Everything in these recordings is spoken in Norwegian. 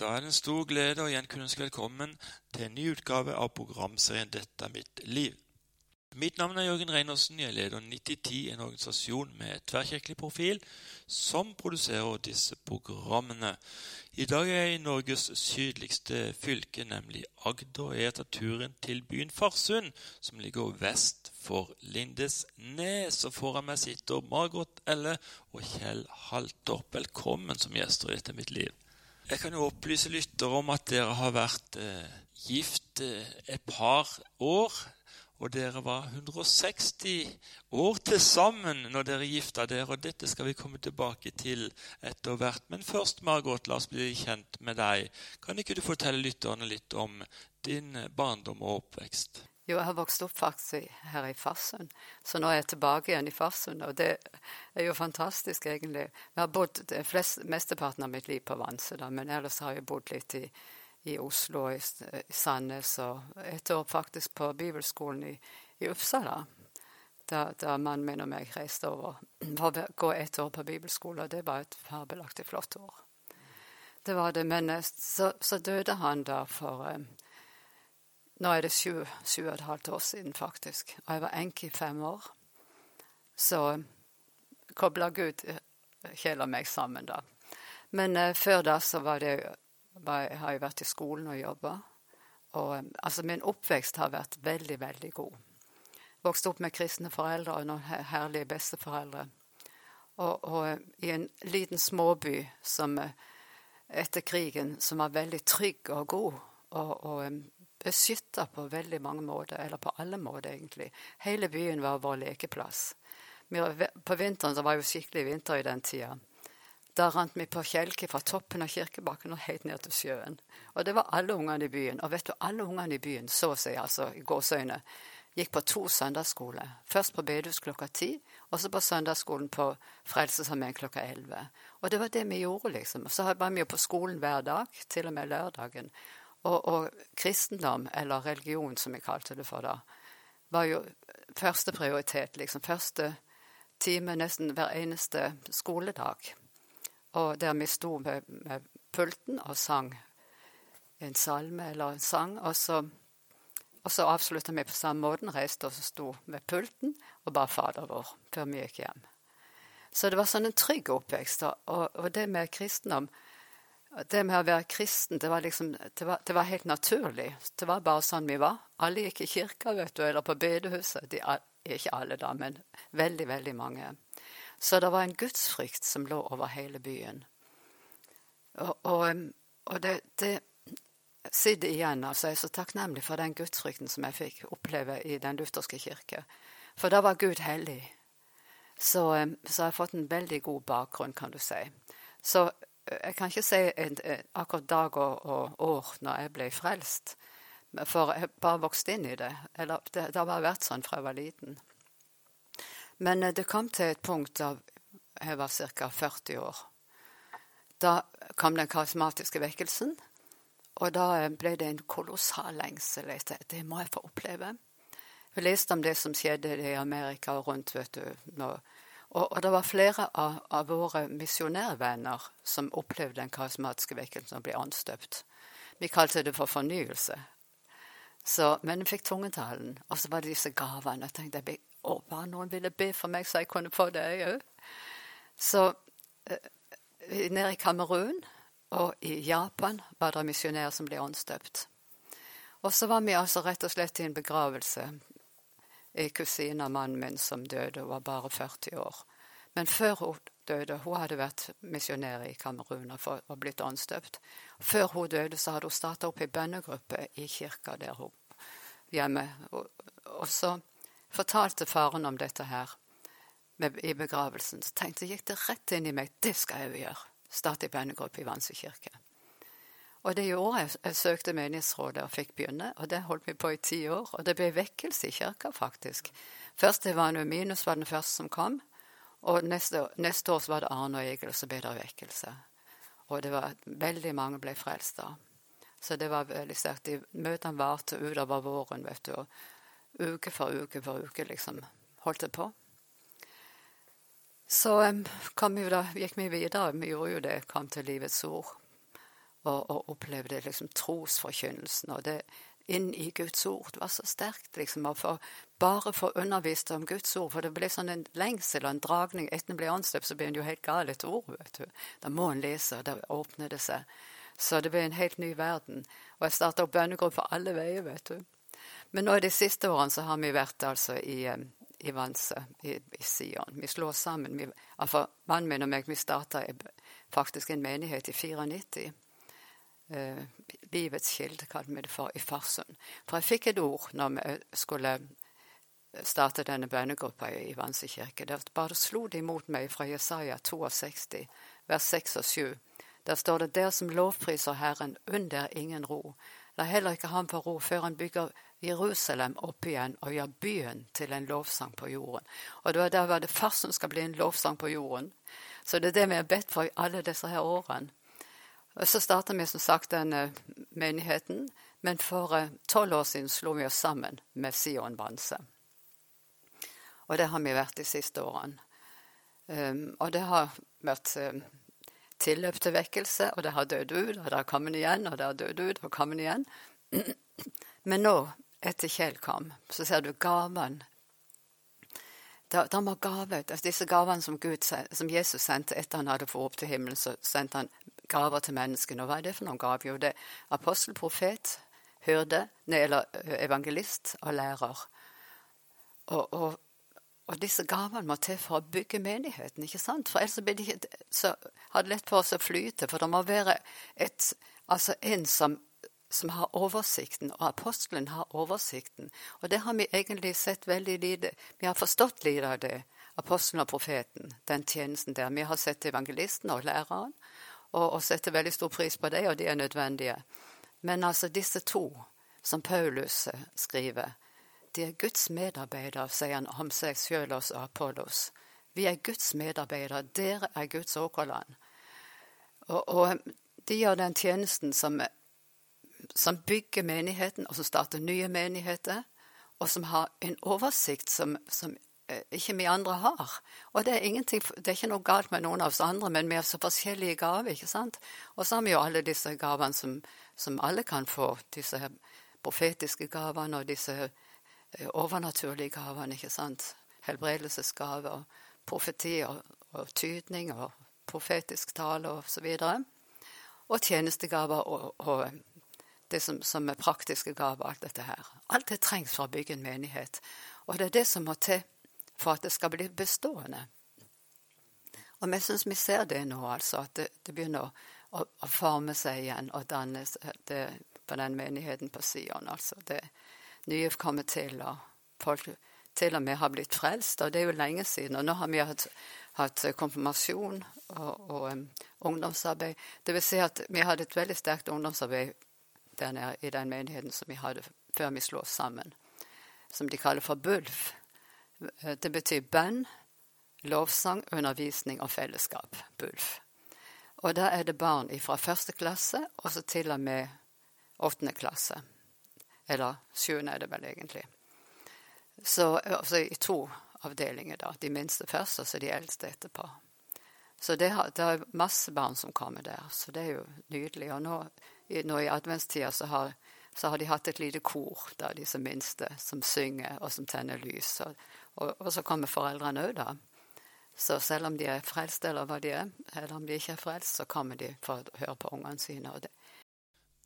Da er det en stor glede å igjen kunne ønske velkommen til en ny utgave av programserien 'Dette er mitt liv'. Mitt navn er Jørgen Reinersen. Jeg leder 9010, en organisasjon med tverrkirkelig profil som produserer disse programmene. I dag er jeg i Norges sydligste fylke, nemlig Agder. Jeg tar turen til byen Farsund, som ligger vest for Lindesnes. Og foran meg sitter Margot Elle og Kjell Haltorp. Velkommen som gjester i Dette er mitt liv. Jeg kan jo opplyse lyttere om at dere har vært eh, gift eh, et par år. Og dere var 160 år til sammen når dere gifta dere. Og dette skal vi komme tilbake til etter hvert. Men først, Margot, la oss bli kjent med deg. Kan ikke du fortelle lytterne litt om din barndom og oppvekst? Jo, jeg har vokst opp faktisk her i Farsund, så nå er jeg tilbake igjen i Farsund. Og det er jo fantastisk, egentlig. Jeg har bodd flest, mesteparten av mitt liv på Vanse, men ellers har jeg bodd litt i, i Oslo, i, i Sandnes, og et år faktisk på bibelskolen i, i Uppsala. Da, da mannen min og meg reiste over for å gå et år på bibelskole, og det var et fabelaktig flott år. Det var det, men eh, så, så døde han da for um, nå er det sju, sju og et halvt år siden, faktisk. Og jeg var enke i fem år. Så kobla Gud eh, Kjell og meg sammen da. Men uh, før da så var det var, har jeg vært i skolen og jobba. Og um, altså min oppvekst har vært veldig, veldig god. Vokste opp med kristne foreldre og noen herlige besteforeldre. Og, og i en liten småby som etter krigen som var veldig trygg og god. Og, og beskytta på veldig mange måter, eller på alle måter, egentlig. Hele byen var vår lekeplass. På vinteren det var jo skikkelig vinter i den tida. Da rant vi på kjelke fra toppen av kirkebakken og helt ned til sjøen. Og det var alle ungene i byen. Og vet du, alle ungene i byen, så å si, altså i gåseøyne, gikk på to søndagsskoler. Først på bedehus klokka ti, og så på søndagsskolen på Frelsesarmeen klokka elleve. Og det var det vi gjorde, liksom. Og så var vi jo på skolen hver dag, til og med lørdagen. Og, og, kristendom, eller religion som vi kalte det for da, var jo første prioritet, liksom. Første time nesten hver eneste skoledag. Og der vi sto med, med pulten og sang en salme eller en sang, og så, og så avslutta vi på samme måten, reiste oss og sto med pulten og ba Fader vår før vi gikk hjem. Så det var sånn en trygg oppvekst. Og, og det med kristendom det med å være kristen, det var, liksom, det, var, det var, helt naturlig. Det var bare sånn vi var. Alle gikk i kirka, vet du, eller på bedehuset. De, ikke alle, da, men veldig, veldig mange. Så det var en gudsfrykt som lå over hele byen. Og, og, og det, det sitter igjen. altså Jeg er så takknemlig for den gudsfrykten som jeg fikk oppleve i Den lutherske kirke. For da var Gud hellig. Så, så jeg har fått en veldig god bakgrunn, kan du si. Så jeg kan ikke si en, akkurat dag og, og, år når jeg ble frelst, for jeg bare vokste inn i det. Eller, det, det har bare vært sånn fra jeg var liten. Men eh, det kom til et punkt da jeg var ca. 40 år. Da kom den karismatiske vekkelsen, og da eh, ble det en kolossal lengsel etter det må jeg få oppleve. Jeg leste om det som skjedde i Amerika og rundt, vet du, når og, og, det var flere av, av våre misjonærvenner som opplevde den karismatiske vekkelsen og ble anstøpt. Vi kalte det for fornyelse. Så, men jeg fikk tungetalen. Og så var det disse gavene. Jeg tenkte jeg, å, bare noen ville be for meg, så jeg kunne få det òg. Så eh, nede i Kamerun og i Japan var det misjonærer som ble anstøpt. Og så var vi altså rett og slett i en begravelse kusine av mannen min som døde, hun var bare 40 år. Men før hun døde Hun hadde vært misjonær i Kamerun og blitt åndsdøpt. Før hun døde, så hadde hun starta opp ei bønnegruppe i kirka der hun hjemme. Og, så fortalte faren om dette her i begravelsen. Så tenkte jeg, gikk det rett inn i meg. Det skal jeg jo gjøre. Starte ei bønnegruppe i Vanse kirke. Og det gjorde jeg. Jeg søkte menighetsrådet og fikk begynne, og det holdt vi på i ti år. Og det ble vekkelse i kirka, faktisk. Først det var Minus var den første som kom, og neste, neste år var det Arne og Egil, og så ble det vekkelse. Og det var veldig mange ble frelst da. Så det var veldig sterkt. De møtene varte utover våren, vet du. Og uke for uke for uke, liksom. Holdt det på. Så um, vi da, gikk vi videre. Vi gjorde jo det, kom til Livets ord. Og, og opplevde liksom trosforkynnelsen. Og det inn i Guds ord det var så sterkt, liksom. å få bare få undervist om Guds ord. For det ble sånn en lengsel og en dragning. Etter en blir anstøpt, så blir en jo helt gal etter ord. vet du. Da må en lese, og da åpner det seg. Så det ble en helt ny verden. Og jeg starta opp bønnegrupper alle veier, vet du. Men nå i de siste årene så har vi vært altså i, i Vanse, i, i Sion. Vi slår sammen. Vi, altså, Mannen min og meg vi starta faktisk en menighet i 94. Eh, livets kilde, kalte vi det for, i Farsund. For jeg fikk et ord når vi skulle starte denne bønnegruppa i Vanse kirke. Der bare slo det imot meg fra Jesaja 62, vers 6 og 7. Der står det 'Der som lovpriser Herren, under ingen ro'. La heller ikke ham få ro før han bygger Jerusalem opp igjen og gjør byen til en lovsang på jorden. Og det var der var det som skal bli en lovsang på jorden. Så det er det vi har bedt for i alle disse her årene. Og Så starta vi som sagt denne menigheten, men for eh, tolv år siden slo vi oss sammen med Sion Banse. Og det har vi vært de siste årene. Um, og det har vært um, tilløp til vekkelse, og det har dødd ut, og det har kommet igjen, og det har dødd ut og kommet igjen. Men nå, etter Kjell kom, så ser du gaven. Da, da må altså Disse gavene som, som, Jesus sendte etter han hadde fått opp til himmelen, så sendte han gaver til menneskene. Og hva er det for noen gaver? Jo, det er apostel, profet, hyrde, eller evangelist og lærer. Og, og og disse gavene må til for å bygge menigheten, ikke sant? For ellers blir det så har det lett for oss å flyte. For det må være et, altså en som, som har oversikten, og apostelen har oversikten. Og det har vi egentlig sett veldig lite Vi har forstått lite av det, apostelen og profeten, den tjenesten der. Vi har sett evangelisten og læreren, og, og setter veldig stor pris på det, og de er nødvendige. Men altså disse to, som Paulus skriver, de er Guds medarbeidere, sier han om seg sjøl og Apollos. Vi er Guds medarbeidere, dere er Guds åkerland. Og, og de gjør den tjenesten som, som, bygger menigheten, og som starter nye menigheter, og som har en oversikt som, som eh, ikke vi andre har. Og det er, det er, ikke noe galt med noen av oss andre, men vi har så forskjellige gaver. ikke sant? Og så har vi jo alle disse gavene som, som alle kan få. Disse profetiske gavene og disse Eh, overnaturlige gavene, ikke sant? Helbredelsesgaver, profeti og, og tydning og profetisk tale og så videre. og tjenestegaver og, og det som, som, er praktiske gaver, alt dette her. Alt det trengs for å bygge en menighet. Og det er det som må til for at det skal bli bestående. Og vi syns vi ser det nå, altså, at det, det begynner å, å, forme seg igjen og dannes det, på den menigheten på Sion. Altså. Det, nye kommer til, og folk til og med har blitt frelst. Og det er jo lenge siden. Og nå har vi hatt, hatt konfirmasjon og, og um, ungdomsarbeid. Det vil si at vi hadde et veldig sterkt ungdomsarbeid der nede i den menigheten som vi hadde før vi slo oss sammen, som de kaller for BULF. Det betyr bønn, lovsang, undervisning og fellesskap. BULF. Og da er det barn fra første klasse og så til og med åttende klasse. Eller sjuende er det vel egentlig. Så altså, i to avdelinger, da. De minste først, og så de eldste etterpå. Så det, har, det er masse barn som kommer der, så det er jo nydelig. Og nå, nå i adventstida så har, så har, de hatt et lite kor, da, disse minste, som synger og som tenner lys. Og, og, og så kommer foreldrene òg, da. Så selv om de er frelst, eller hva de er, eller om de ikke er frelst, så kommer de for å høre på ungene sine. Og det,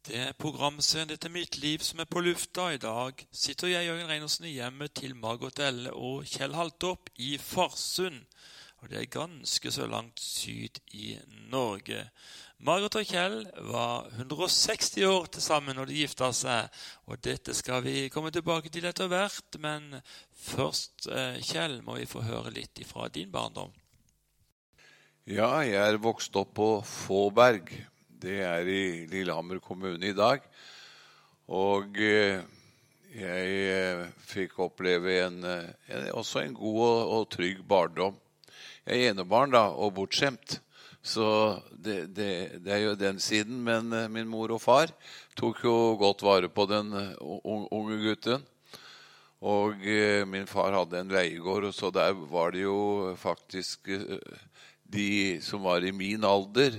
det er programserien 'Dette er mitt liv' som er på lufta. I dag sitter jeg Jørgen Reinersen i hjemmet til Margot Elle og Kjell Haltorp i Farsund. Og det er ganske så langt syd i Norge. Margot og Kjell var 160 år til sammen når de gifta seg. Og dette skal vi komme tilbake til etter hvert. Men først, eh, Kjell, må vi få høre litt fra din barndom. Ja, jeg er vokst opp på Fåberg det er i Lillehammer kommune i dag. Og eh, jeg eh, fikk oppleve en, en, også en god og, og, trygg barndom. Jeg er enebarn da, og bortskjemt, så det, det, det, er jo den siden. Men min mor og far tok jo godt vare på den unge gutten. Og min far hadde en leiegård, og så der var det jo faktisk de som var i min alder,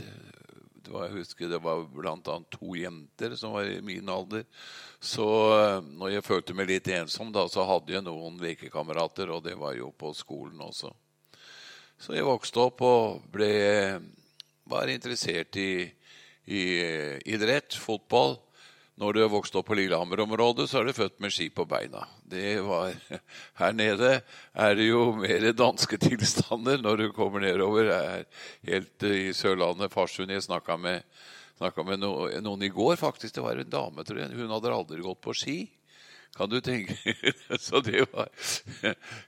jeg husker det var bl.a. to jenter som var i min alder. Så eh, når jeg følte meg litt ensom, da, så hadde jeg noen lekekamerater, og det var jo på skolen også. Så jeg vokste opp og ble, var interessert i, i idrett, fotball. Når du har vokst opp på Lillehammer-området, så er du født med ski på beina. Var, Her nede er det jo mer danske tilstander når du kommer nedover. er helt i Sørlandet, Farsund. Jeg snakka med, med, noen i går, faktisk. Det var en dame, tror jeg. Hun hadde aldri gått på ski. Kan du tenke Så det var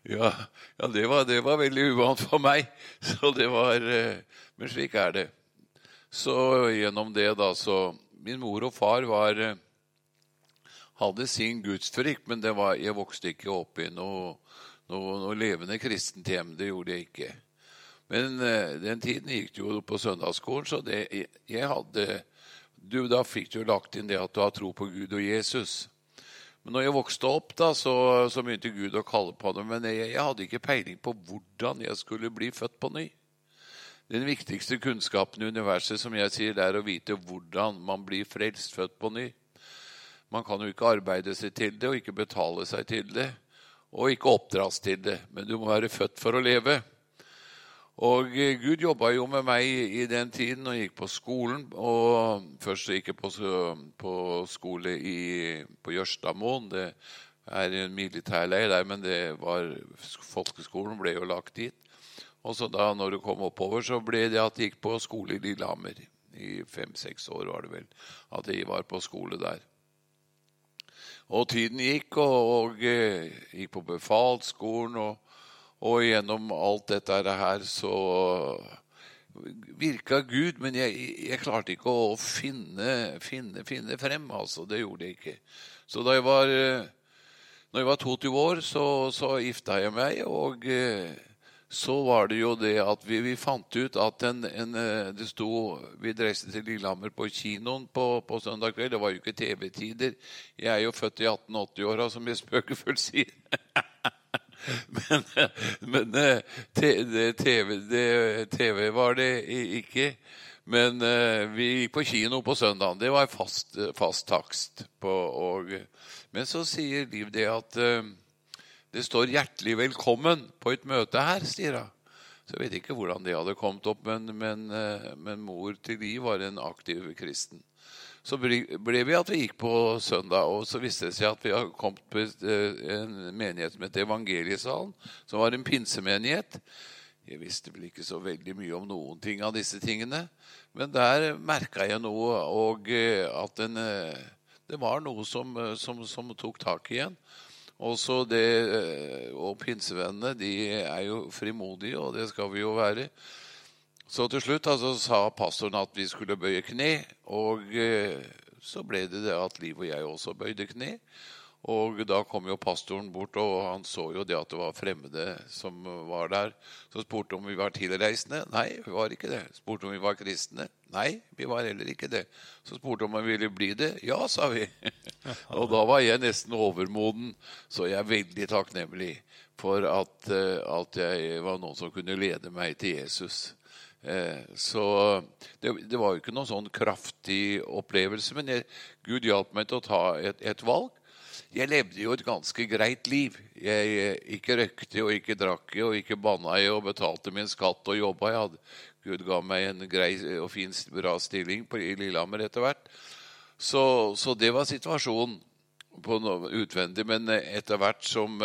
Ja, ja det, var, det var veldig uvant for meg. Så det var Men slik er det. Så gjennom det, da, så Min mor og far var, eh, hadde sin gudsfrykt, men var, jeg vokste ikke opp i noe, noe, noe, levende kristent hjem. Det gjorde jeg ikke. Men uh, den tiden gikk det jo på søndagsskolen, så det, jeg, hadde du, Da fikk du lagt inn det at du har tro på Gud og Jesus. Men når jeg vokste opp, da, så, så begynte Gud å kalle på det. Men jeg, jeg hadde ikke peiling på hvordan jeg skulle bli født på ny. Den viktigste kunnskapen i universet som jeg sier, det er å vite hvordan man blir frelst, født på ny. Man kan jo ikke arbeide seg til det og ikke betale seg til det. Og ikke oppdras til det. Men du må være født for å leve. Og eh, Gud jobba jo med meg i den tiden og gikk på skolen. og Først gikk jeg på, på skole i, på Jørstadmoen. Det er en militærleir der, men det var, folkeskolen ble jo lagt dit. Og så da når du kom oppover, så ble det at jeg gikk på skole i Lillehammer. I fem-seks år var det vel at jeg var på skole der. Og tiden gikk, og, og eh, gikk på befalsskolen, og, og, gjennom alt dette her så virka Gud, men jeg, jeg, klarte ikke å finne, finne, finne frem. altså, Det gjorde jeg ikke. Så da jeg var, når jeg var 22 år, så, så gifta jeg meg, og så var det jo det at vi, vi fant ut at en, en, det sto Vi reiste til Lillehammer på kinoen på, på, søndag kveld. Det var jo ikke TV-tider. Jeg er jo født i 1880-åra, som jeg spøkefullt sier. men, men eh, TV, det, TV, var det ikke. Men uh, vi gikk på kino på søndagen. Det var fast, fast takst. På, og, men så sier Liv det at uh, det står 'hjertelig velkommen' på et møte her, sier hun. Så jeg vet ikke hvordan det hadde kommet opp, men, men, eh, men mor til Liv var en aktiv kristen. Så ble vi at vi gikk på søndag, og så viste det seg at vi har kommet på eh, en menighet som het Evangeliesalen, som var en pinsemenighet. Jeg visste vel ikke så veldig mye om noen ting av disse tingene, men der merka jeg noe, og eh, at den, det var noe som, som, som tok tak igjen. Også det, eh, og pinsevennene de er jo frimodige, og det skal vi jo være. Så til slutt altså, sa pastoren at vi skulle bøye kne. Og eh, så ble det det at Liv og jeg også bøyde kne. Og da kom jo pastoren bort, og han så jo det at det var fremmede som var der. Så spurte om vi var tilreisende. Nei, vi var ikke det. Spurte om vi var kristne. Nei, vi var heller ikke det. Så spurte om vi ville bli det. Ja, sa vi. og da var jeg nesten overmoden, så jeg er veldig takknemlig for at, eh, at jeg var noen som kunne lede meg til Jesus. Eh, så det, det, var jo ikke noen sånn kraftig opplevelse, men jeg, Gud hjalp meg til å ta et, et valg. Jeg levde jo et ganske greit liv. Jeg eh, ikke røkte og ikke drakk og ikke banna jeg og betalte min skatt og jobba. Jeg hadde, Gud ga meg en grei og fin, bra stilling på, i Lillehammer etter hvert. Så, så, det var situasjonen utvendig. Men eh, etter hvert som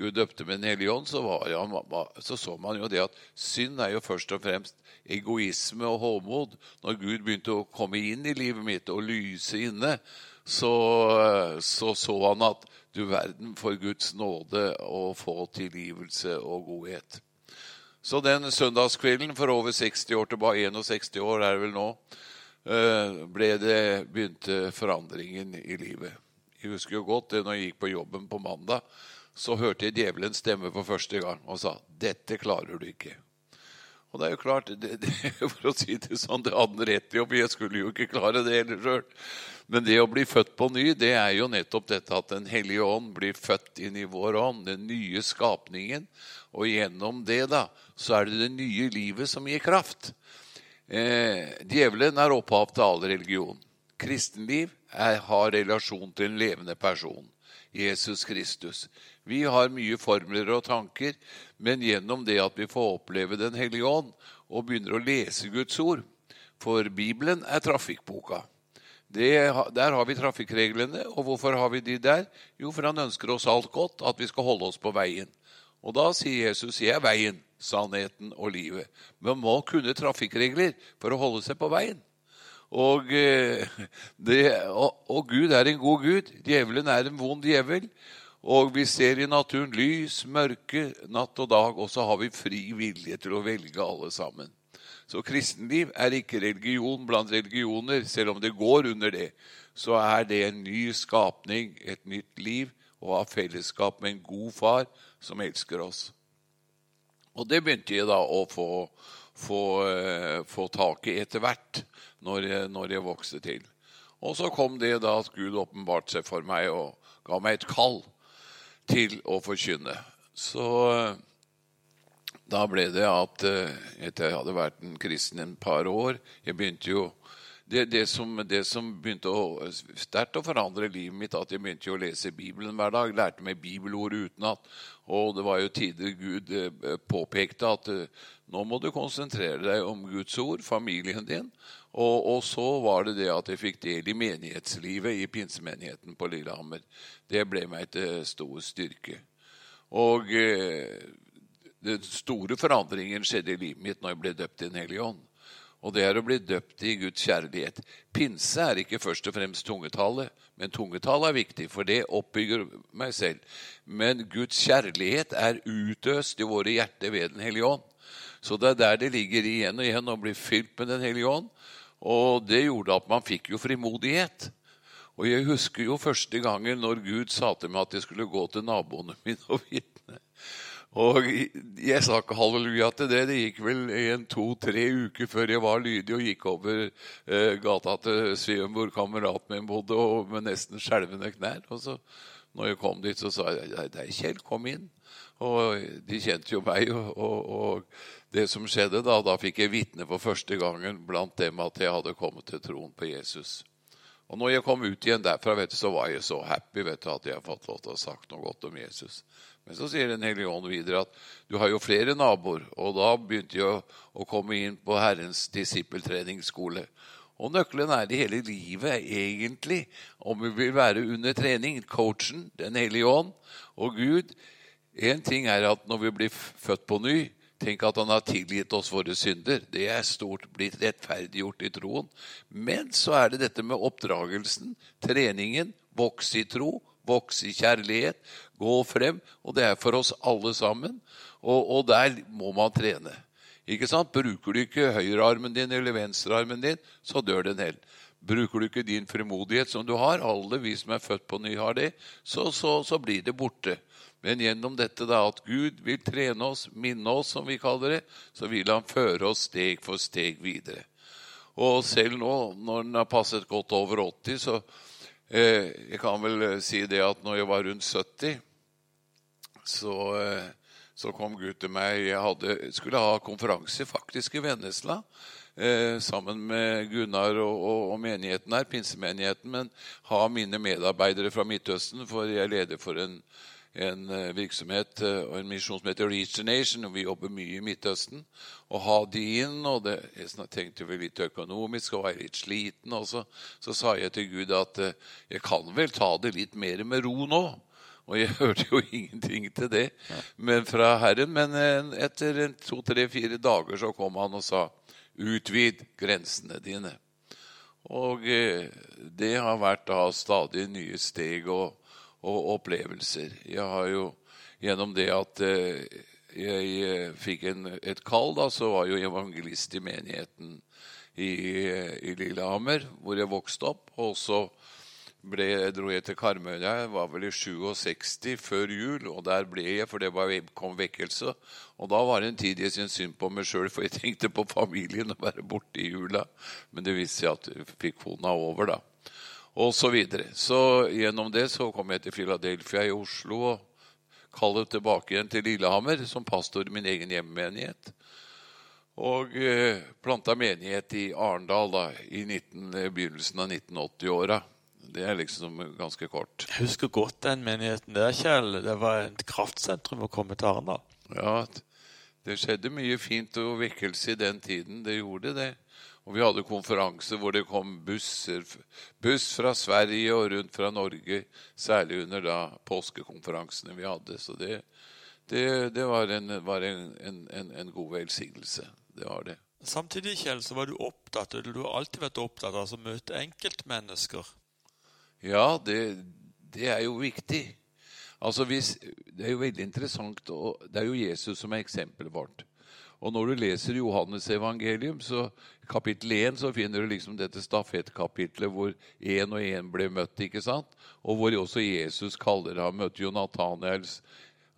Gud døpte med Den hellige ånd, så, var, så, så man jo det at synd er jo først og fremst egoisme og håmod. Når Gud begynte å komme inn i livet mitt og lyse inne, så, så, så han at du verden for Guds nåde å få tilgivelse og godhet. Så den søndagskvelden for over 60 år tilbake, 61 år er det vel nå, eh, ble det, begynte forandringen i livet. Jeg husker jo godt det når jeg gikk på jobben på mandag, så hørte jeg djevelens stemme for første gang og sa 'Dette klarer du ikke'. Og det er jo klart, det, det, For å si det sånn, det hadde han rett i, og jeg skulle jo ikke klare det heller sjøl. Men det å bli født på ny, det er jo nettopp dette at Den hellige ånd blir født inn i vår ånd, den nye skapningen. Og gjennom det da, så er det det nye livet som gir kraft. Eh, djevelen er opphav til all religion. Kristenliv er, har relasjon til en levende person, Jesus Kristus. Vi har mye formler og tanker, men gjennom det at vi får oppleve Den hellige ånd og begynner å lese Guds ord For Bibelen er trafikkboka. Det, der har vi trafikkreglene. Og hvorfor har vi de der? Jo, for han ønsker oss alt godt, at vi skal holde oss på veien. Og da sier Jesus, 'Jeg er veien, sannheten og livet'. Man må kunne trafikkregler for å holde seg på veien. Og, eh, det, og, og, Gud er en god Gud. Djevelen er en vond djevel. Og vi ser i naturen lys, mørke, natt og dag. Og så har vi fri vilje til å velge alle sammen. Så kristenliv er ikke religion blant religioner, selv om det går under det. Så er det en ny skapning, et nytt liv, å ha fellesskap med en god far som elsker oss. Og det begynte jeg da å få, få, uh, få tak i etter hvert, når jeg, når jeg, vokste til. Og så kom det da at Gud åpenbarte seg for meg og ga meg et kall til å forkynne. Så da ble det at eh, etter jeg hadde vært en kristen en par år jeg begynte jo, det, det, som, det som, begynte å sterkt å forandre livet mitt, at jeg begynte å lese Bibelen hver dag. Lærte meg bibelord utenat. Og det var jo tider Gud eh, påpekte at eh, nå må du konsentrere deg om Guds ord, familien din. Og, og, så var det det at jeg fikk del i menighetslivet i pinsemenigheten på Lillehammer. Det ble meg til stor styrke. Og den store forandringen skjedde i livet mitt når jeg ble døpt i Den hellige ånd. Og det er å bli døpt i Guds kjærlighet. Pinse er ikke først og fremst tungetallet, men tungetallet er viktig, for det oppbygger meg selv. Men Guds kjærlighet er utøst i våre hjerter ved Den hellige ånd. Så det er der det ligger igjen og igjen å bli fylt med Den hellige ånd. Og det gjorde at man fikk jo frimodighet. Og jeg husker jo første gangen når Gud sa til meg at jeg skulle gå til naboene mine og vitne. Og jeg sa ikke halleluja til det. Det gikk vel en, to-tre uker før jeg var lydig og gikk over eh, gata til Sveum, hvor kameraten min bodde, og med nesten skjelvende knær. Og så når jeg kom dit, så sa jeg det er Kjell, kom inn. Og de kjente jo meg. Og, og, det som skjedde da, da fikk jeg vitne for første gangen blant dem at jeg hadde kommet til troen på Jesus. Og når jeg kom ut igjen derfra, vet du, så var jeg så happy vet du, at jeg har fått lov til å ha sagt noe godt om Jesus. Men så sier Den hellige ånd videre at du har jo flere naboer. Og da begynte jeg å, å komme inn på Herrens disippeltreningsskole. Og nøkkelen er det hele livet, egentlig, om vi vil være under trening. Coachen, Den hellige ånd og Gud. Én ting er at når vi blir født på ny, tenk at Han har tilgitt oss våre synder. Det er stort blitt rettferdiggjort i troen. Men så er det dette med oppdragelsen, treningen, vokse i tro, vokse i kjærlighet, gå frem. Og det er for oss alle sammen. Og, og der må man trene. Ikke sant? Bruker du ikke høyrearmen din eller venstrearmen din, så dør den helt. Bruker du ikke din frimodighet som du har, alle vi som er født på ny, har det, så, så, så blir det borte. Men gjennom dette da, at Gud vil trene oss, minne oss, som vi kaller det, så vil han føre oss steg for steg videre. Og selv nå, når den har passet godt over 80, så eh, Jeg kan vel eh, si det at når jeg var rundt 70 så, eh, så kom Gud til meg. Jeg hadde, skulle ha konferanse faktisk i Vennesla. Eh, sammen med Gunnar og, og, og, menigheten her, pinsemenigheten, men ha mine medarbeidere fra Midtøsten, for jeg leder for en, en eh, virksomhet og en misjon som heter Reach the Nation, og vi jobber mye i Midtøsten. Og ha de inn, og det, Jeg tenkte vel litt økonomisk og var litt sliten. Og så, sa jeg til Gud at jeg kan vel ta det litt mer med ro nå. Og jeg hørte jo ingenting til det men fra Herren. Men etter to, tre, fire dager så kom han og sa utvid grensene dine. Og eh, det har vært da stadig nye steg og, og opplevelser. Jeg har jo gjennom det at eh, jeg eh, fikk en, et kall, da, så var jeg jo evangelist i menigheten i, i Lillehammer, hvor jeg vokste opp. Og så ble, dro jeg til Karmøy. Jeg var vel i 67 før jul, og der ble jeg, for det var, kom vekkelse. Og da var det en tid jeg syntes synd på meg sjøl, for jeg tenkte på familien og være borte i jula. Men det viste seg at jeg fikk kona over, da. Og så videre. Så gjennom det så kom jeg til Philadelphia i Oslo og kallet tilbake igjen til Lillehammer som pastor i min egen hjemmenighet. Og eh, planta menighet i Arendal da, i 19, begynnelsen av 1980-åra. Det er liksom ganske kort. Jeg husker godt den menigheten der, Kjell. Det var et kraftsentrum å komme til Arendal. Ja, det skjedde mye fint og vekkelse i den tiden. Det gjorde det. Og vi hadde konferanser hvor det kom busser, buss fra Sverige og rundt fra Norge. Særlig under da påskekonferansene vi hadde. Så det, det, det var, en, var en, en, en, god velsignelse. Det var det. Samtidig Kjell, så var du opptatt, du har alltid vært opptatt av å møte enkeltmennesker. Ja, det, det er jo viktig. Altså hvis, Det er jo veldig interessant. og Det er jo Jesus som er eksempelet vårt. Og når du leser Johannes evangelium, så kapittel 1, så finner du liksom dette stafettkapitlet hvor én og én ble møtt. ikke sant? Og hvor også Jesus kaller ham, møter jo Nathaniels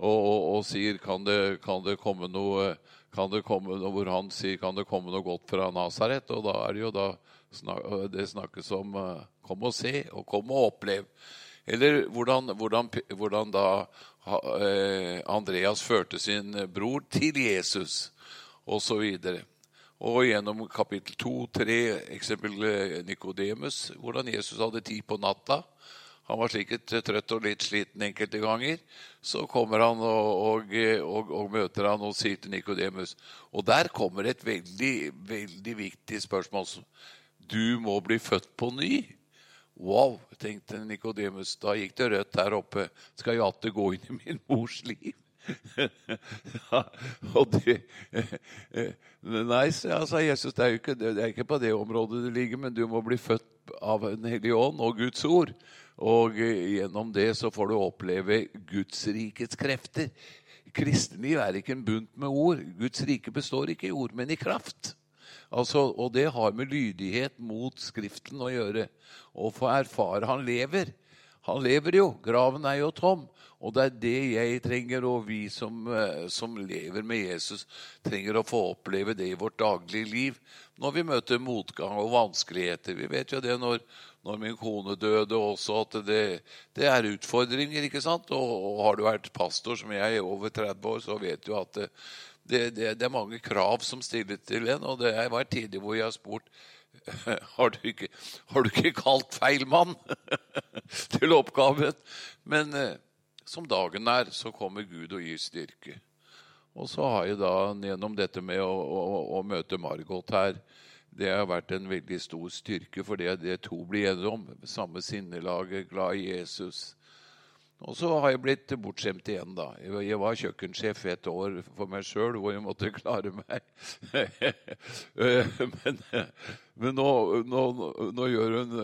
og, og, og, sier kan det, kan det komme noe kan det komme, Hvor han sier kan det komme noe godt fra Nasaret? Og da er det jo da det snakkes om eh, 'kom og se', og kom og opplev'. Eller hvordan, hvordan, hvordan da eh, Andreas førte sin bror til Jesus, osv. Og, gjennom kapittel 2-3, eksempel eh, Nikodemus, hvordan Jesus hadde tid på natta. Han var sikkert trøtt og litt sliten enkelte ganger. Så kommer han og, og, og, og møter han og sier til Nikodemus Og der kommer et veldig, veldig viktig spørsmål. Du må bli født på ny. Wow, tenkte Nikodemus. Da gikk det rødt der oppe. Skal jeg atter gå inn i min mors liv? Ja, og det Nei, sa Jesus, det er, ikke, det er ikke på det området det ligger, men du må bli født av en hellig ånd og Guds ord. Og gjennom det så får du oppleve Guds rikets krefter. Kristenliv er ikke en bunt med ord. Guds rike består ikke i ord, men i kraft. Altså, og det har med lydighet mot Skriften å gjøre. Og få erfare Han lever. Han lever jo. Graven er jo tom. Og det er det jeg trenger, og vi som, eh, som, lever med Jesus, trenger å få oppleve det i vårt daglige liv når vi møter motgang og vanskeligheter. Vi vet jo det når, når min kone døde også, at det, det, er utfordringer. ikke sant? Og, og, har du vært pastor som jeg i over 30 år, så vet du at det, det, det, det, er mange krav som stilles til en, og det var tider hvor jeg har spurt har du ikke, har du ikke kalt feil mann til oppgaven? Men eh, som dagen er, så kommer Gud og gir styrke. Og så har jeg da gjennom dette med å, å, å møte Margot her Det har vært en veldig stor styrke, for det, det to blir enige om. Samme sinnelaget, glad i Jesus. Og så har jeg blitt bortskjemt igjen, da. Jeg var kjøkkensjef et år for meg sjøl, hvor jeg måtte klare meg. men, men nå, nå, nå gjør, hun,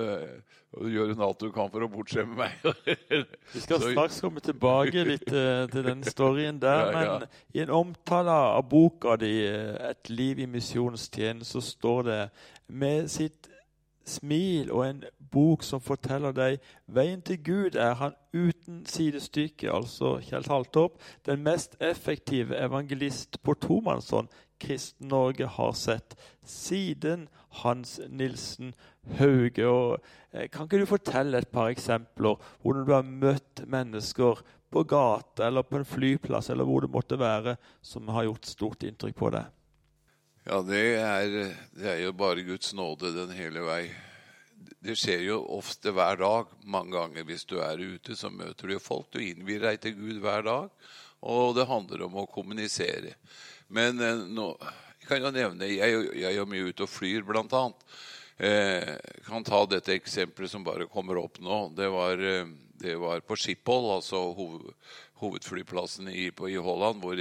gjør, hun, alt hun kan for å bortskjemme meg. Vi skal straks komme tilbake litt eh, til den storyen der. Men i en omtale av boka di eh, 'Et liv i misjonstjeneste' så står det med sitt smil og en bok som forteller deg veien til Gud er han uten sidestykke, altså Kjell Haltorp, den mest effektive evangelist på tomannshånd Kristen-Norge har sett siden Hans Nilsen Hauge. Og, eh, kan ikke du fortelle et par eksempler hvordan du har møtt mennesker på gata eller på en flyplass eller hvor det måtte være, som har gjort stort inntrykk på deg? Ja, det er, det er, jo bare Guds nåde den hele vei. Det skjer jo ofte hver dag. Mange ganger hvis du er ute, så møter du folk. Du innvier deg til Gud hver dag. Og det handler om å kommunisere. Men eh, nå, kan jo nevne Jeg, jeg er mye ute og flyr, blant annet. Eh, kan ta dette eksempelet som bare kommer opp nå. Det var, eh, det var på Schiphol, altså hoved, hovedflyplassen i, på, i Holland. hvor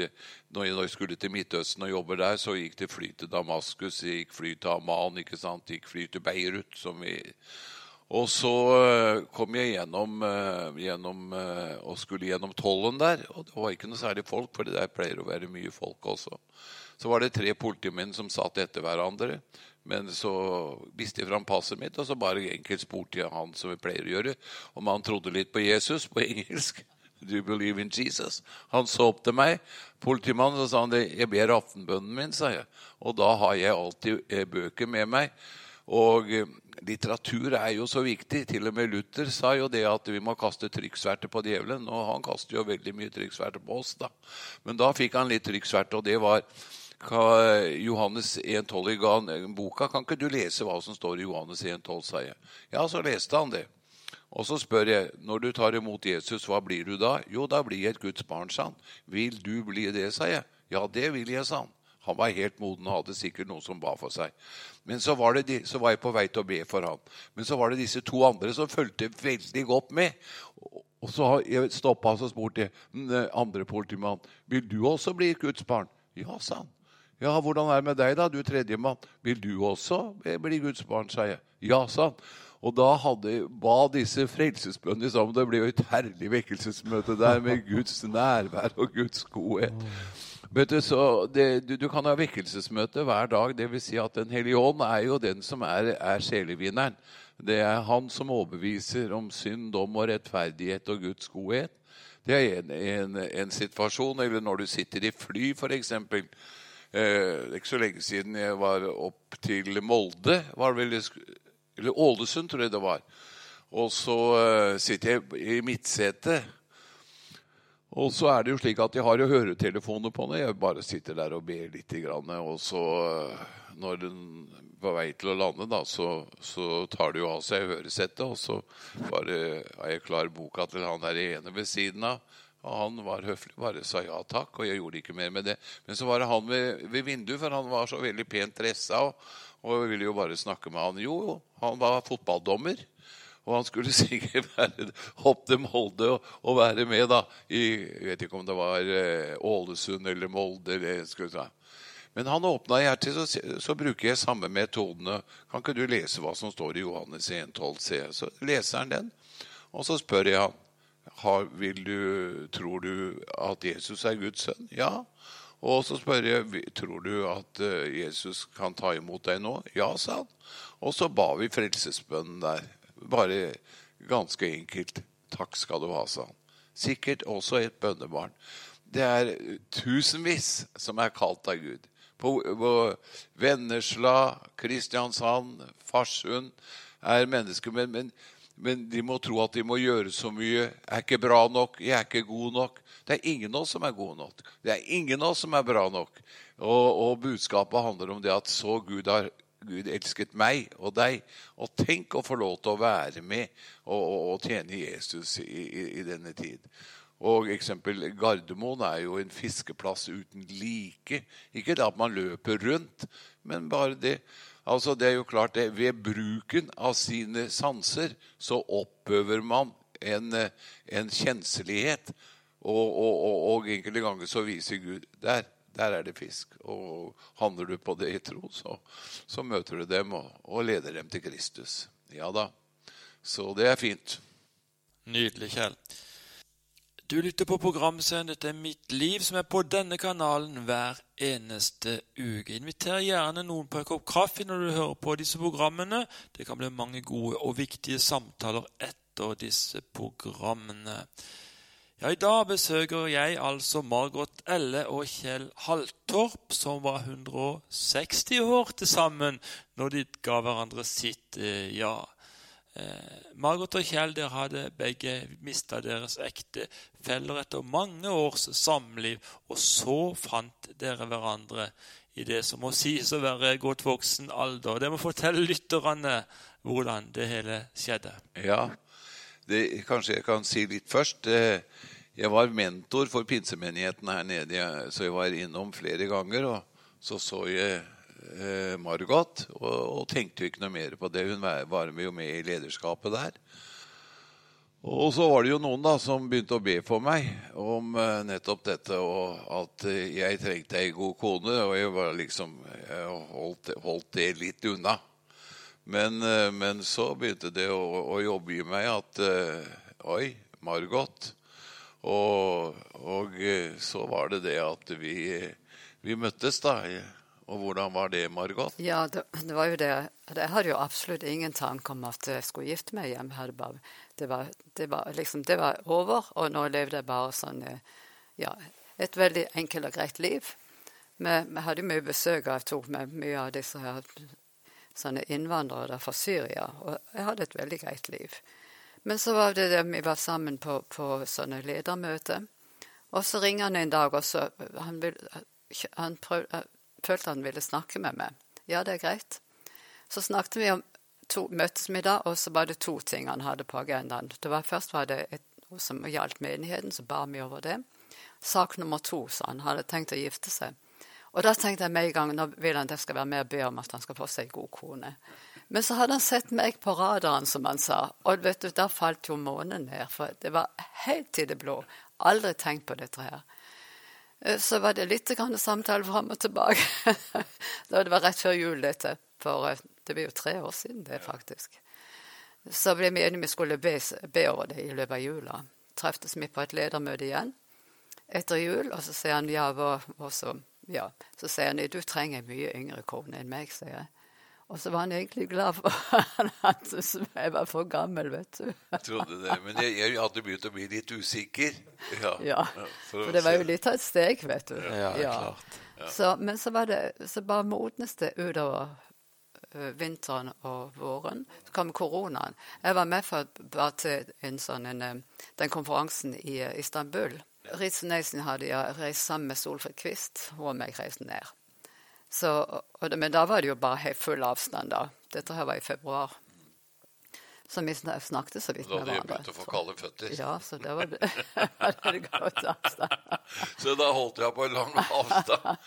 Når jeg skulle til Midtøsten og jobber der, så gikk det fly til Damaskus, gikk fly til Amman, ikke sant? gikk fly til Beirut. vi... Og så uh, kom jeg gjennom, uh, gjennom uh, og skulle gjennom tollen der. Og det var ikke noe særlig folk, for det der pleier å være mye folk også. Så var det tre politimenn som satt etter hverandre. Men så viste jeg fram passet mitt, og så bare enkelt spurte jeg han som vi pleier å gjøre, om han trodde litt på Jesus på engelsk. Do you believe in Jesus? Han så opp til meg, politimannen, så sa han, jeg ber aftenbønnen min, sa jeg. Og da har jeg alltid eh, bøker med meg. Og eh, litteratur er jo så viktig. Til og med Luther sa jo det at vi må kaste trykksverte på djevelen. Og han kaster jo veldig mye trykksverte på oss, da. Men da fikk han litt trykksverte, og det var Johannes 1,12 ga han boka. Kan ikke du lese hva som står i Johannes 1,12, sa jeg. Ja, så leste han det. Og så spør jeg, når du tar imot Jesus, hva blir du da? Jo, da blir jeg et Guds barn, sa han. Vil du bli det, sa jeg. Ja, det vil jeg, sa han. Han var helt moden og hadde sikkert noen som ba for seg. Men så var, de, så var, jeg på vei til å be for han. Men så var det disse to andre som fulgte veldig godt med. Og så stoppa han og spurte den andre politimannen vil du også bli et Guds barn. Ja, sa han. Ja, hvordan er det med deg, da, du tredjemann? Vil du også bli Guds barn, sa jeg. Ja, sa han. Og da hadde, ba disse frelsesbønnene sammen. Det ble jo et herlig vekkelsesmøte der med Guds nærvær og Guds godhet. Vet Du, så det, du, du, kan ha vekkelsesmøte hver dag. det vil Si at Den hellige ånd er jo den som er, er sjelevinneren. Det er han som overbeviser om synd, dom og rettferdighet og Guds godhet. Det er en, en, en situasjon. Eller når du sitter i fly, f.eks. Eh, det er ikke så lenge siden jeg var opp til Molde. Vel, eller Ålesund, tror jeg det var. Og så eh, sitter jeg i midtsetet og så er det jo slik at jeg har jo høretelefoner på når jeg bare sitter der og ber litt. Og så, når den på vei til å lande, da, så, så tar det jo av seg høresettet. Og så bare har jeg klar boka til han der ene ved siden av. Og han var høflig, bare sa ja takk, og jeg gjorde ikke mer med det. Men så var det han ved, ved vinduet, for han var så veldig pent dressa, og, og jeg ville jo bare snakke med han. Jo, han var fotballdommer. Og han skulle sikkert være hoppe til Molde og, og, være med da, i Jeg vet ikke om det var eh, Ålesund eller Molde. eller skulle si. Men han åpna hjertet, så, så bruker jeg samme metodene. Kan ikke du lese hva som står i Johannes 1,12c? Så leser han den, og så spør jeg han. Har, du, tror du at Jesus er Guds sønn? Ja. Og så spør jeg tror du at eh, Jesus kan ta imot deg nå. Ja, sa han. Og så ba vi frelsesbønnen der. Bare ganske enkelt. Takk skal du ha, sa han. Sikkert også et bønnebarn. Det er tusenvis som er kalt av Gud. På, på Vennesla, Kristiansand, Farsund er mennesker. Men, men, men, de må tro at de må gjøre så mye. Jeg er ikke bra nok. Jeg er ikke god nok. Det er ingen av oss som er gode nok. Det er ingen av oss som er bra nok. Og, og budskapet handler om det at så Gud har Gud elsket meg og deg. Og tenk å få lov til å være med og, og, og tjene Jesus i, i, i, denne tid. Og eksempel Gardermoen er jo en fiskeplass uten like. Ikke det at man løper rundt, men bare det. Altså Det er jo klart det, Ved bruken av sine sanser så oppøver man en, en kjenselighet. Og, og, og, og enkelte ganger så viser Gud der der er det fisk. Og handler du på det i tro, så, så møter du dem og, og, leder dem til Kristus. Ja da. Så det er fint. Nydelig, Kjell. Du lytter på programserien 'Dette er mitt liv', som er på denne kanalen hver eneste uke. Inviter gjerne noen på en kopp kaffe når du hører på disse programmene. Det kan bli mange gode og viktige samtaler etter disse programmene. Ja, I dag besøker jeg altså Margot Elle og Kjell Haltorp, som var 160 år til sammen når de ga hverandre sitt eh, ja. Eh, Margot og Kjell dere hadde begge mista deres ektefeller etter mange års samliv, og så fant dere hverandre i det som må sies å være godt voksen alder. Det må fortelle lytterne hvordan det hele skjedde. Ja, det, kanskje jeg kan si litt først. Eh, jeg var mentor for pinsemenigheten her nede, så jeg var innom flere ganger. Og så så jeg Margot og, og, tenkte jo ikke noe mer på det. Hun var jo med i lederskapet der. Og så var det jo noen da som begynte å be for meg om uh, nettopp dette, og at jeg trengte ei god kone. Og jeg var liksom jeg holdt, holdt, det litt unna. Men, uh, men, så begynte det å, å jobbe i meg at Oi, Margot. Og, og, så var det det at vi, vi møttes, da. Og hvordan var det, Margot? Ja, det, det, var jo det. Jeg hadde jo absolutt ingen tanke om at jeg skulle gifte meg hjem. Det var, det var, liksom, det var over, og nå levde jeg bare sånn Ja, et veldig enkelt og greit liv. Vi, hadde mye besøk, og jeg tok med mye av disse her sånne innvandrere fra Syria. Og jeg hadde et veldig greit liv. Men så var det det vi var sammen på, på sånne ledermøter. Og så ringer han en dag, og så han, vil, han prøv, følte han ville snakke med meg. Ja, det er greit. Så snakket vi om to, møttes og så var det to ting han hadde på agendaen. Det var, først var det et, noe som gjaldt menigheten, så ba vi over det. Sak nummer to, sa han, hadde tenkt å gifte seg. Og da tenkte jeg med en gang nå vil han jeg skal være med og be om at han skal få seg en god kone. Men så hadde han sett meg på radaren, som han sa, og vet du, da falt jo månen ned. For det var helt i det blå. Aldri tenkt på dette her. Eh, så var det litt grann samtale fram og tilbake. da det var rett før jul, dette. For eh, det blir jo tre år siden, det, faktisk. Så ble vi enige vi skulle be, be over det i løpet av jula. Treftes vi på et ledermøte igjen etter jul, og så sier han ja, hva så? Ja. Så sier han du trenger en mye yngre kone enn meg, sier jeg. Og så var han egentlig glad for at jeg var for gammel, vet du. Jeg trodde det, Men jeg, jeg hadde begynt å bli litt usikker. Ja, ja. For, for, det var jo litt av et steg, vet du. Ja, ja. klart. Så, men så, var det, så bare modnes det utover uh, vinteren og våren. Så kom koronaen. Jeg var med for bare til en sånn, en, uh, den konferansen i Istanbul. Ritz Neisen hadde jeg reist sammen med Solfrid Kvist, og meg reiste ned. Så, og, men da var det jo bare helt full avstand, da. Dette her var i februar. Så vi snakket så vidt med hverandre. Da hadde du begynt å få kalde føtter? Ja, så da var det, var det godt avstand. så da holdt jeg på en lang avstand?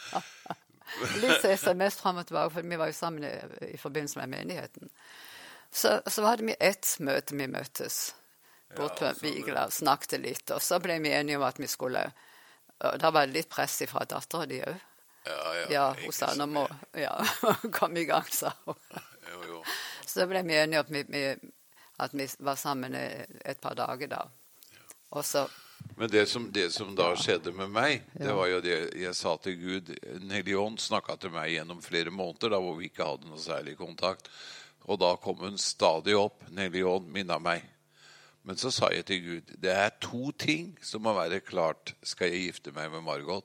Litt SMS fram og tilbake, for vi var jo sammen i, i forbindelse med menigheten. Så, så hadde vi ett møte vi møttes bort på Vigla og snakket litt. Og så ble vi enige om at vi skulle og Da var det litt press fra dattera di òg. Ja, ja, ja hun sa nå må ja, komme i gang, sa hun. Jo, jo. Så ble vi enige om at vi var sammen et par dager da. Og så men det som, det som, da skjedde med meg, det var jo det jeg sa til Gud Den hellige ånd snakka til meg gjennom flere måneder da hvor vi ikke hadde noe særlig kontakt. Og da kom hun stadig opp. Den hellige ånd minna meg. Men så sa jeg til Gud det er to ting som må være klart skal jeg gifte meg med Margot.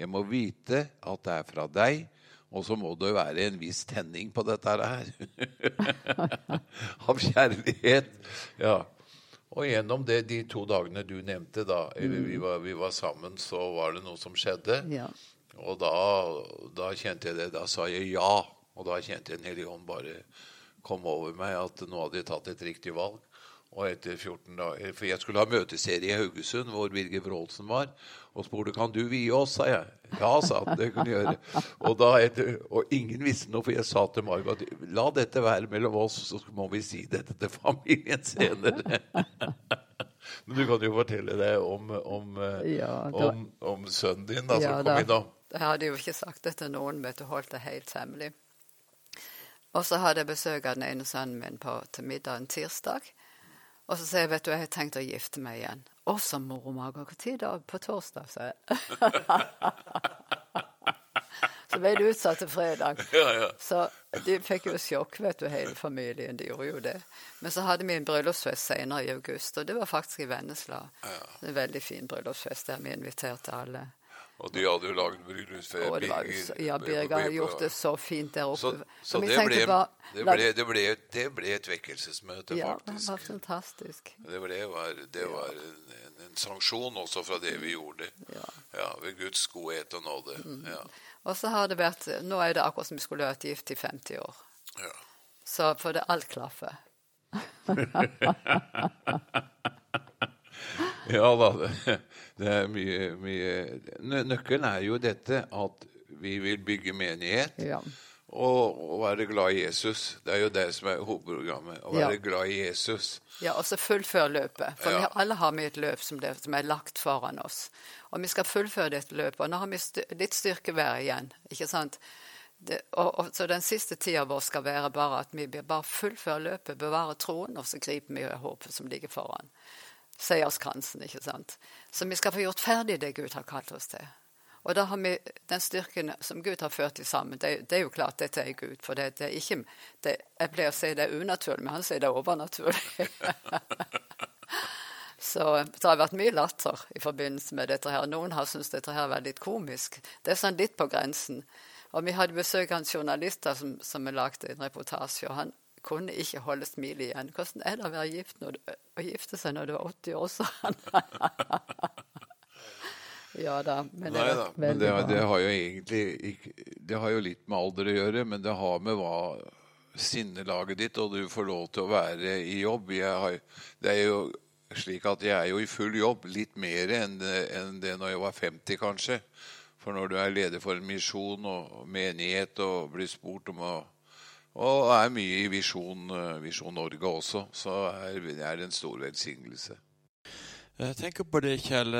Jeg må vite at det er fra deg, og så må det være en viss tenning på dette her. Av kjærlighet. Ja. Og gjennom det, de to dagene du nevnte, da eller vi var, vi var sammen, så var det noe som skjedde. Ja. Og da, da, kjente jeg det. Da sa jeg ja. Og da kjente jeg Den hellige ånd bare kom over meg, at nå hadde jeg tatt et riktig valg. Og etter 14 dager, For jeg skulle ha møteserie i Haugesund, hvor Birger Wroldsen var. Og spurte kan du vie oss, sa jeg. Ja, sa han. Det kunne jeg gjøre. Og, etter, og ingen visste noe, for jeg sa til Margot la dette være mellom oss, så må vi si dette til familien senere. Men du kan jo fortelle deg om, om, ja, da, om, om sønnen din da, ja, som kom inn da. Jeg hadde jo ikke sagt det til noen, vet du, holdt det helt hemmelig. Og så hadde jeg besøk av den ene sønnen min på, til middag en tirsdag. Og så sier jeg vet du, jeg har tenkt å gifte meg igjen. Å, så moro, Margot. Når da? På torsdag, sa jeg. så ble det utsatt til fredag. Ja, ja. Så de fikk jo sjokk, vet du, hele familien. De gjorde jo det. Men så hadde vi en bryllupsfest senere i august, og det var faktisk i Vennesla. Ja. En veldig fin bryllupsfest der vi inviterte alle. Og de hadde jo lagd bryllupsferie. Ja, Birger har gjort det så fint der oppe. Så, så det, ble, bare, det, ble, det, ble, det, ble, et vekkelsesmøte, ja, faktisk. Ja, det var fantastisk. Det, var, det var en, en, sanksjon også fra det vi gjorde. Ja. ja ved Guds godhet og nåde. Mm. Ja. Og så har det vært Nå er det akkurat som vi skulle vært gift i 50 år. Ja. Så for det alt klaffer. ja da. Det er mye, mye Nøkkelen er jo dette at vi vil bygge menighet. Ja. Og, og, være glad i Jesus. Det er jo det som er hovedprogrammet. Å være ja. glad i Jesus. Ja, og så fullføre løpet. For ja. vi alle har vi et løp som, det, som, er lagt foran oss. Og vi skal fullføre dette løpet. Og nå har vi styr, litt styrkevær igjen. ikke sant? Det, og, og, så den siste tida vår skal være bare at vi bare fullfører løpet, bevarer troen, og så griper vi håpet som ligger foran seierskransen. ikke sant? Så vi skal få gjort ferdig det Gud har kalt oss til. Og da har vi den styrken som Gud har ført til sammen. Det, det, er jo klart dette er Gud. For det, det er ikke det, Jeg pleier å si det er unaturlig, men han sier det er overnaturlig. Så det har vært mye latter i forbindelse med dette. her. Noen har syntes dette her var litt komisk. Det er sånn litt på grensen. Og vi hadde besøk av en journalist som, som lagde en reportasje. og han kunne ikke holde smilet igjen. Hvordan er det å være gift når du, å gifte seg når du er 80 år, sa. Ja da. Men det Nei da, men det, det har jo egentlig ikke Det har jo litt med alder å gjøre, men det har med hva sinnelaget ditt, og du får lov til å være i jobb. Jeg har, det er jo slik at jeg er jo i full jobb, litt mer enn enn det når jeg var 50, kanskje. For når du er leder for en misjon og menighet og blir spurt om å Og er mye i Visjon, eh, Visjon Norge også, så er det er en stor velsignelse. Jeg tenker på det, Kjell.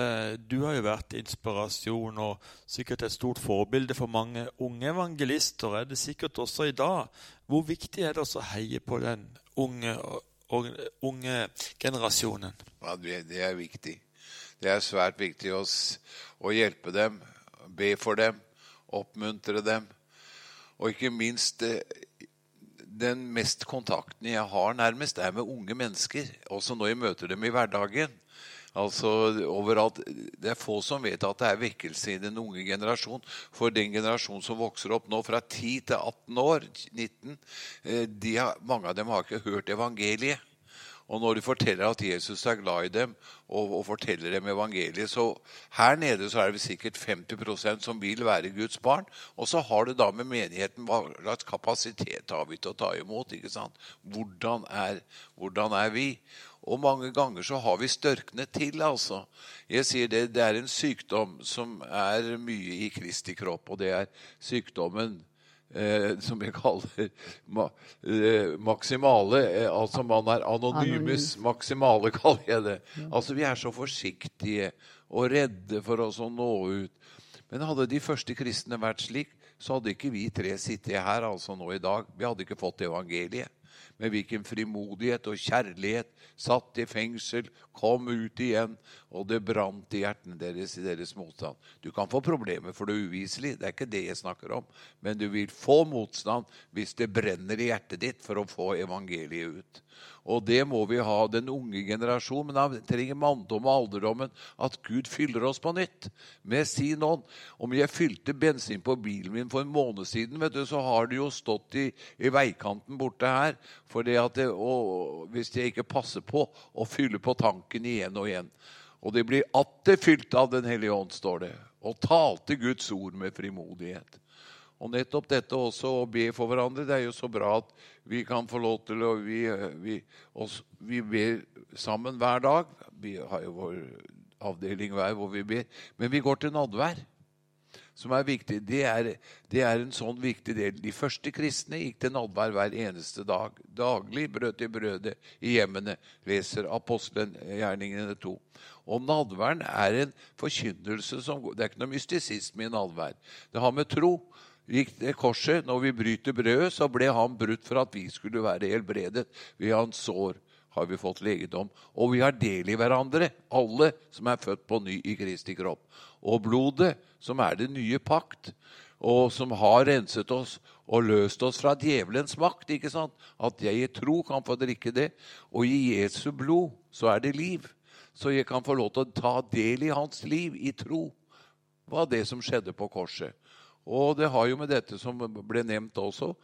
Du har jo vært inspirasjon og sikkert et stort forbilde for mange unge evangelister. Er det sikkert også i dag. Hvor viktig er det å heie på den unge, unge generasjonen? Ja, det, det er viktig. Det er svært viktig å, å hjelpe dem, be for dem, oppmuntre dem. Og ikke minst eh, Den mest kontakten jeg har nærmest, er med unge mennesker. Også når jeg møter dem i hverdagen. Altså overalt, Det er få som vet at det er vekkelse i den unge generasjon. For den generasjonen som vokser opp nå fra 10 til 18 år, 19, eh, har, mange av dem har ikke hørt evangeliet. Og når de forteller at Jesus er glad i dem, og, og forteller dem evangeliet så Her nede så er det sikkert 50 som vil være Guds barn. Og så har det da med menigheten hva slags kapasitet har vi til å ta imot? ikke sant? Hvordan er, hvordan er vi? Og mange ganger så har vi størknet til, altså. Jeg sier det, det er en sykdom som er mye i Kristi kropp, og det er sykdommen eh, som vi kaller ma, eh, maksimale. Eh, altså man er anonymus maksimale, kaller jeg det. Altså vi er så forsiktige og redde for oss å nå ut. Men hadde de første kristne vært slik, så hadde ikke vi tre sittet her altså nå i dag. Vi hadde ikke fått evangeliet. Med hvilken frimodighet og kjærlighet. Satt i fengsel, kom ut igjen, og det brant i hjertene deres i deres motstand. Du kan få problemer for det uviselig, det er ikke det jeg snakker om. Men du vil få motstand hvis det brenner i hjertet ditt for å få evangeliet ut. Og det må vi ha, den unge generasjon. Men han trenger manndom og alderdommen at Gud fyller oss på nytt med sin ånd. Om jeg fylte bensin på bilen min for en måned siden, vet du, så har det jo stått i, i veikanten borte her. For hvis jeg ikke passer på å fylle på tanken igjen og igjen. Og det blir atter fylt av Den hellige ånd, står det. Og talte Guds ord med frimodighet. Og nettopp dette også å be for hverandre, det er jo så bra at vi kan få lov til å Vi, vi, oss, vi ber sammen hver dag. Vi har jo vår avdeling hver hvor vi ber. Men vi går til nadvær, som er viktig. Det er, det er en sånn viktig del. De første kristne gikk til nadvær hver eneste dag. Daglig brød til brødet i hjemmene, leser apostelen gjerningene 2. Og nadværen er en forkynnelse som Det er ikke noe mystisisme i nadvær. Det har med tro gikk det korset. Når vi bryter brødet, så ble han brutt for at vi skulle være helbredet. Ved hans sår har vi fått legedom. Og vi har del i hverandre, alle som er født på ny i Kristi kropp. Og blodet, som er den nye pakt, og som har renset oss og løst oss fra djevelens makt. ikke sant? At jeg i tro kan få drikke det. Og i Jesu blod så er det liv. Så jeg kan få lov til å ta del i hans liv i tro. var det som skjedde på korset. Og det har jo med dette som ble nevnt også.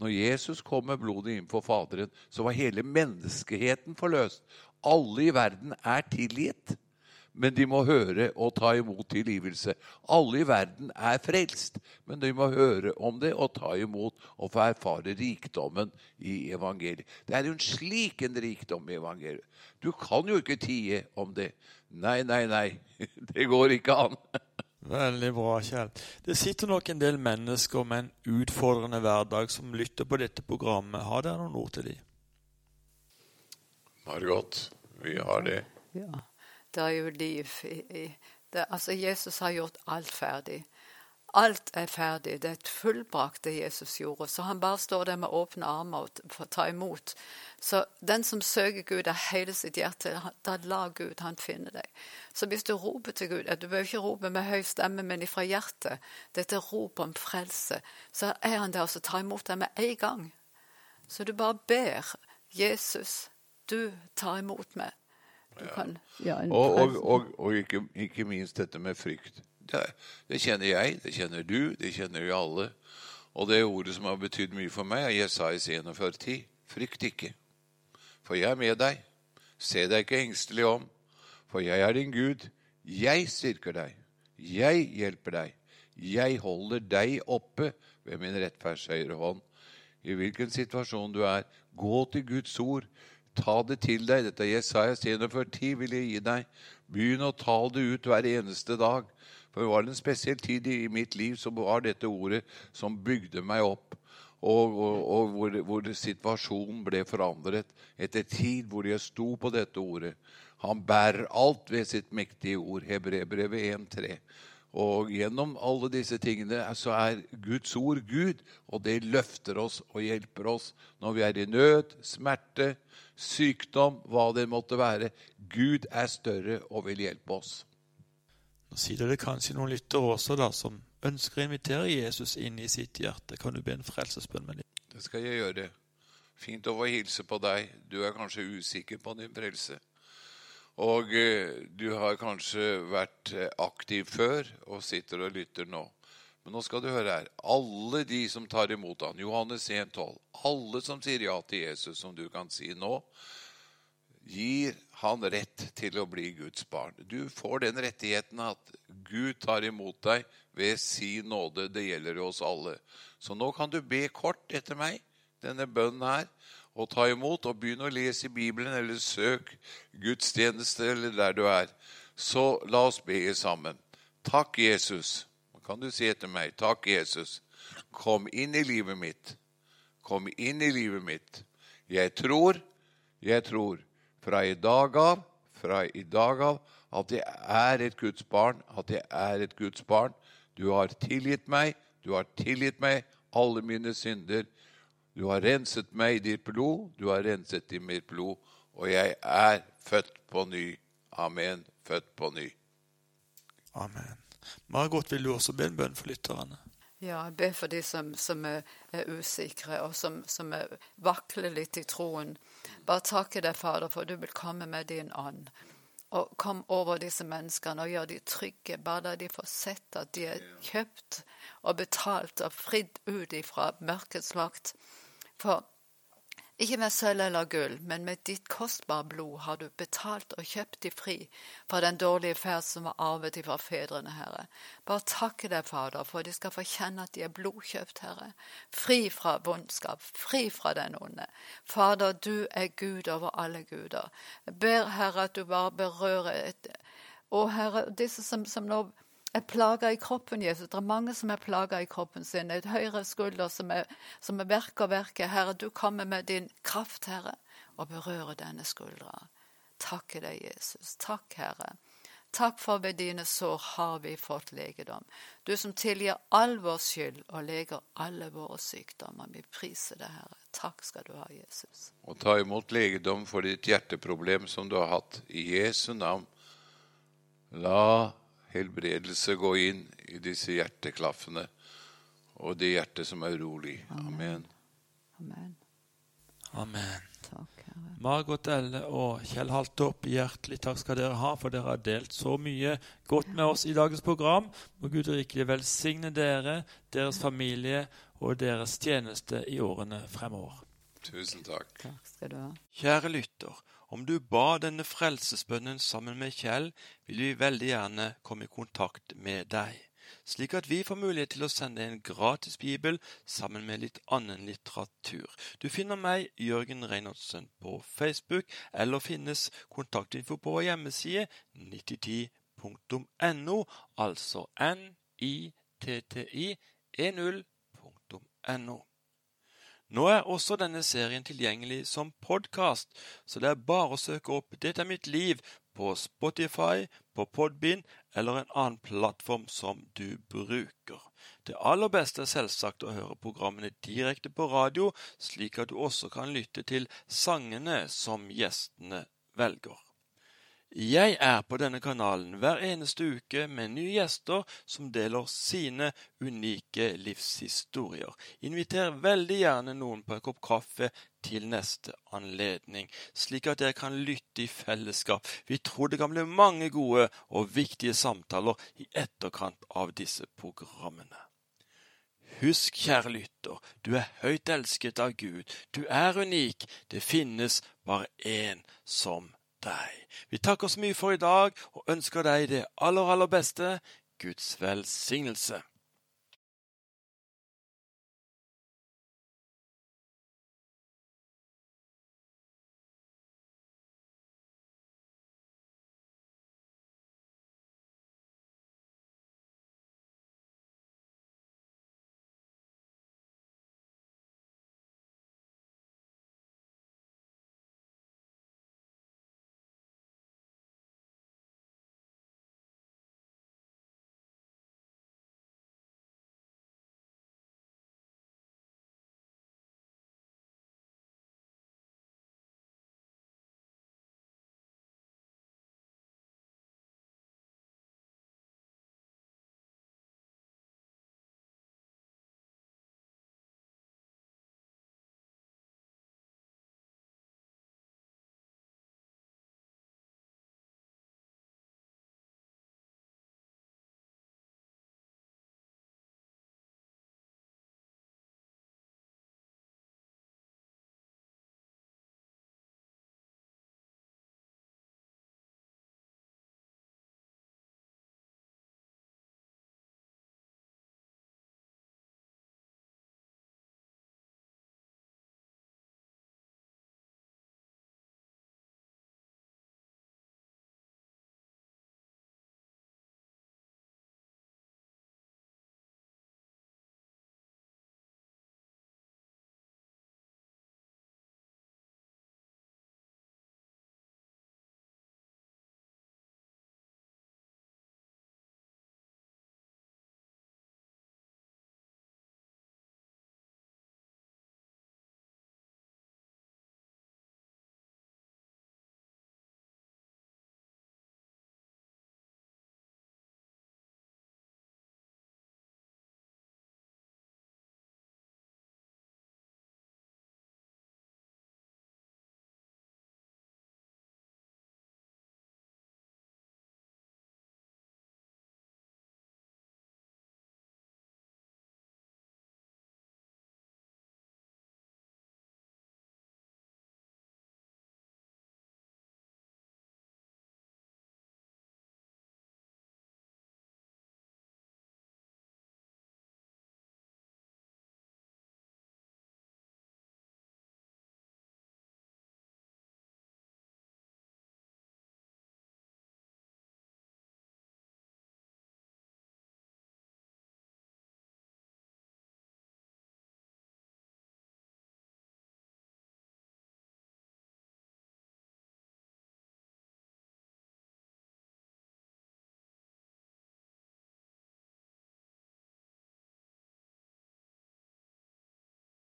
Når Jesus kom med blodet inn for Faderen, så var hele menneskeheten forløst. Alle i verden er tilgitt, men de må høre og ta imot tilgivelse. Alle i verden er frelst, men de må høre om det og ta imot og få erfare rikdommen i evangeliet. Det er jo en slik en rikdom i evangeliet. Du kan jo ikke tie om det. Nei, nei, nei. Det går ikke an. Veldig bra, Kjell. Det sitter nok en del mennesker med en utfordrende hverdag som lytter på dette programmet. Har dere noen ord til dem? Margot, vi har det. Ja. Det er jo liv i, i det, Altså, Jesus har gjort alt ferdig. Alt er ferdig. Det er et fullbrakt, det Jesus gjorde. Så han bare står der med åpne armer og tar imot. Så den som søker Gud av hele sitt hjerte, da lar Gud han finne deg. Så hvis du roper til Gud Du behøver ikke rope med høy stemme, men ifra hjertet. Dette rop om frelse. Så er han der og så tar imot deg med en gang. Så du bare ber. Jesus, du tar imot meg. Du kan, ja, Og, og, og, og ikke, ikke minst dette med frykt. Det, det kjenner jeg, det kjenner du, det kjenner jo alle. Og det ordet som har betydd mye for meg, er Jesajas 41,10. Frykt ikke, for jeg er med deg. Se deg ikke engstelig om, for jeg er din Gud. Jeg styrker deg. Jeg hjelper deg. Jeg holder deg oppe ved min rettferds høyre hånd. I hvilken situasjon du er, gå til Guds ord. Ta det til deg. Dette Jesajas 41,10 vil jeg gi deg. Begynn å tale det ut hver eneste dag. For det var en spesiell tid i mitt liv som var dette ordet som bygde meg opp. Og, og, og hvor, hvor, situasjonen ble forandret etter tid hvor jeg sto på dette ordet. Han bærer alt ved sitt mektige ord. Hebrebrevet 1,3. Og gjennom alle disse tingene så er Guds ord Gud, og det løfter oss og hjelper oss når vi er i nød, smerte, sykdom, hva det måtte være. Gud er større og vil hjelpe oss. Nå sitter det kanskje noen lyttere også da, som ønsker å invitere Jesus inn i sitt hjerte. Kan du be en frelsesbønn med dem? Det skal jeg gjøre. Fint å få hilse på deg. Du er kanskje usikker på din frelse. Og eh, du har kanskje vært eh, aktiv før og sitter og lytter nå. Men nå skal du høre her. Alle de som tar imot han, Johannes 1,12, alle som sier ja til Jesus, som du kan si nå, gir han rett til å bli Guds barn. Du får den rettigheten at Gud tar imot deg ved sin nåde. Det gjelder oss alle. Så nå kan du be kort etter meg, denne bønnen her og ta imot, og begynn å lese i Bibelen, eller søk gudstjeneste, eller der du er. Så la oss be sammen. Takk, Jesus. Kan du si etter meg? Takk, Jesus. Kom inn i livet mitt. Kom inn i livet mitt. Jeg tror, jeg tror, fra i dag av, fra i dag av, at jeg er et Guds barn, at jeg er et Guds barn. Du har tilgitt meg, du har tilgitt meg alle mine synder. Du har renset meg i ditt blod, du har renset i mitt blod, og jeg er født på ny. Amen. Født på ny. Amen. Margot, vil du også be en bønn for lytterne? Ja, jeg ber for de som, som er, er, usikre, og som, som er, vakler litt i troen. Bare takke deg, Fader, for du vil komme med din ånd. Og kom over disse menneskene og gjør de trygge, bare da de får sett at de er kjøpt og betalt og fridd ut ifra mørkets makt. For ikke med sølv eller gull, men med ditt kostbare blod har du betalt og kjøpt de fri fra den dårlige ferd som var arvet fra fedrene, Herre. Bare takke deg, Fader, for de skal få kjenne at de er blodkjøpt, Herre. Fri fra vondskap, fri fra den onde. Fader, du er Gud over alle guder. Jeg ber, Herre, at du bare berører et Å, Herre, disse som, som nå er plaga i kroppen, Jesus. Det er mange som er plaga i kroppen sin. Et høyre skulder som er, som er verk og verke. Herre, du kommer med din kraft, Herre, og berører denne skuldra. Takke deg, Jesus. Takk, Herre. Takk for ved dine sår har vi fått legedom. Du som tilgir all vår skyld og leger alle våre sykdommer. Vi priser deg, Herre. Takk skal du ha, Jesus. Og ta imot legedom for ditt hjerteproblem som du har hatt. I Jesu navn. La helbredelse gå inn i disse hjerteklaffene og det hjertet som er urolig. Amen. Amen. Amen. Takk, Herre. Margot Elle og Kjell Haltorp, hjertelig takk skal dere ha, for dere har delt så mye godt med oss i dagens program. Må Gud rikelig velsigne dere, deres familie og deres tjeneste i årene fremover. Tusen takk. Takk skal du ha. Kjære lytter, om du ba denne frelsesbønnen sammen med Kjell, vil vi veldig gjerne komme i kontakt med deg, slik at vi får mulighet til å sende en gratis bibel sammen med litt annen litteratur. Du finner meg, Jørgen Reinholdsen, på Facebook, eller finnes kontaktinfo på vår hjemmeside 9010.no, altså nitti10.no. Nå er også denne serien tilgjengelig som podkast, så det er bare å søke opp Dette er mitt liv på Spotify, på Podbean eller en annen plattform som du bruker. Det aller beste er selvsagt å høre programmene direkte på radio, slik at du også kan lytte til sangene som gjestene velger. Jeg er på denne kanalen hver eneste uke med nye gjester som deler sine unike livshistorier. Inviter veldig gjerne noen på en kopp kaffe til neste anledning, slik at dere kan lytte i fellesskap. Vi tror det kan bli mange gode og viktige samtaler i etterkant av disse programmene. Husk, kjære lytter, du er høyt elsket av Gud. Du er unik. Det finnes bare én som deg. Vi takker så mye for i dag og ønsker deg det aller, aller beste. Guds velsignelse.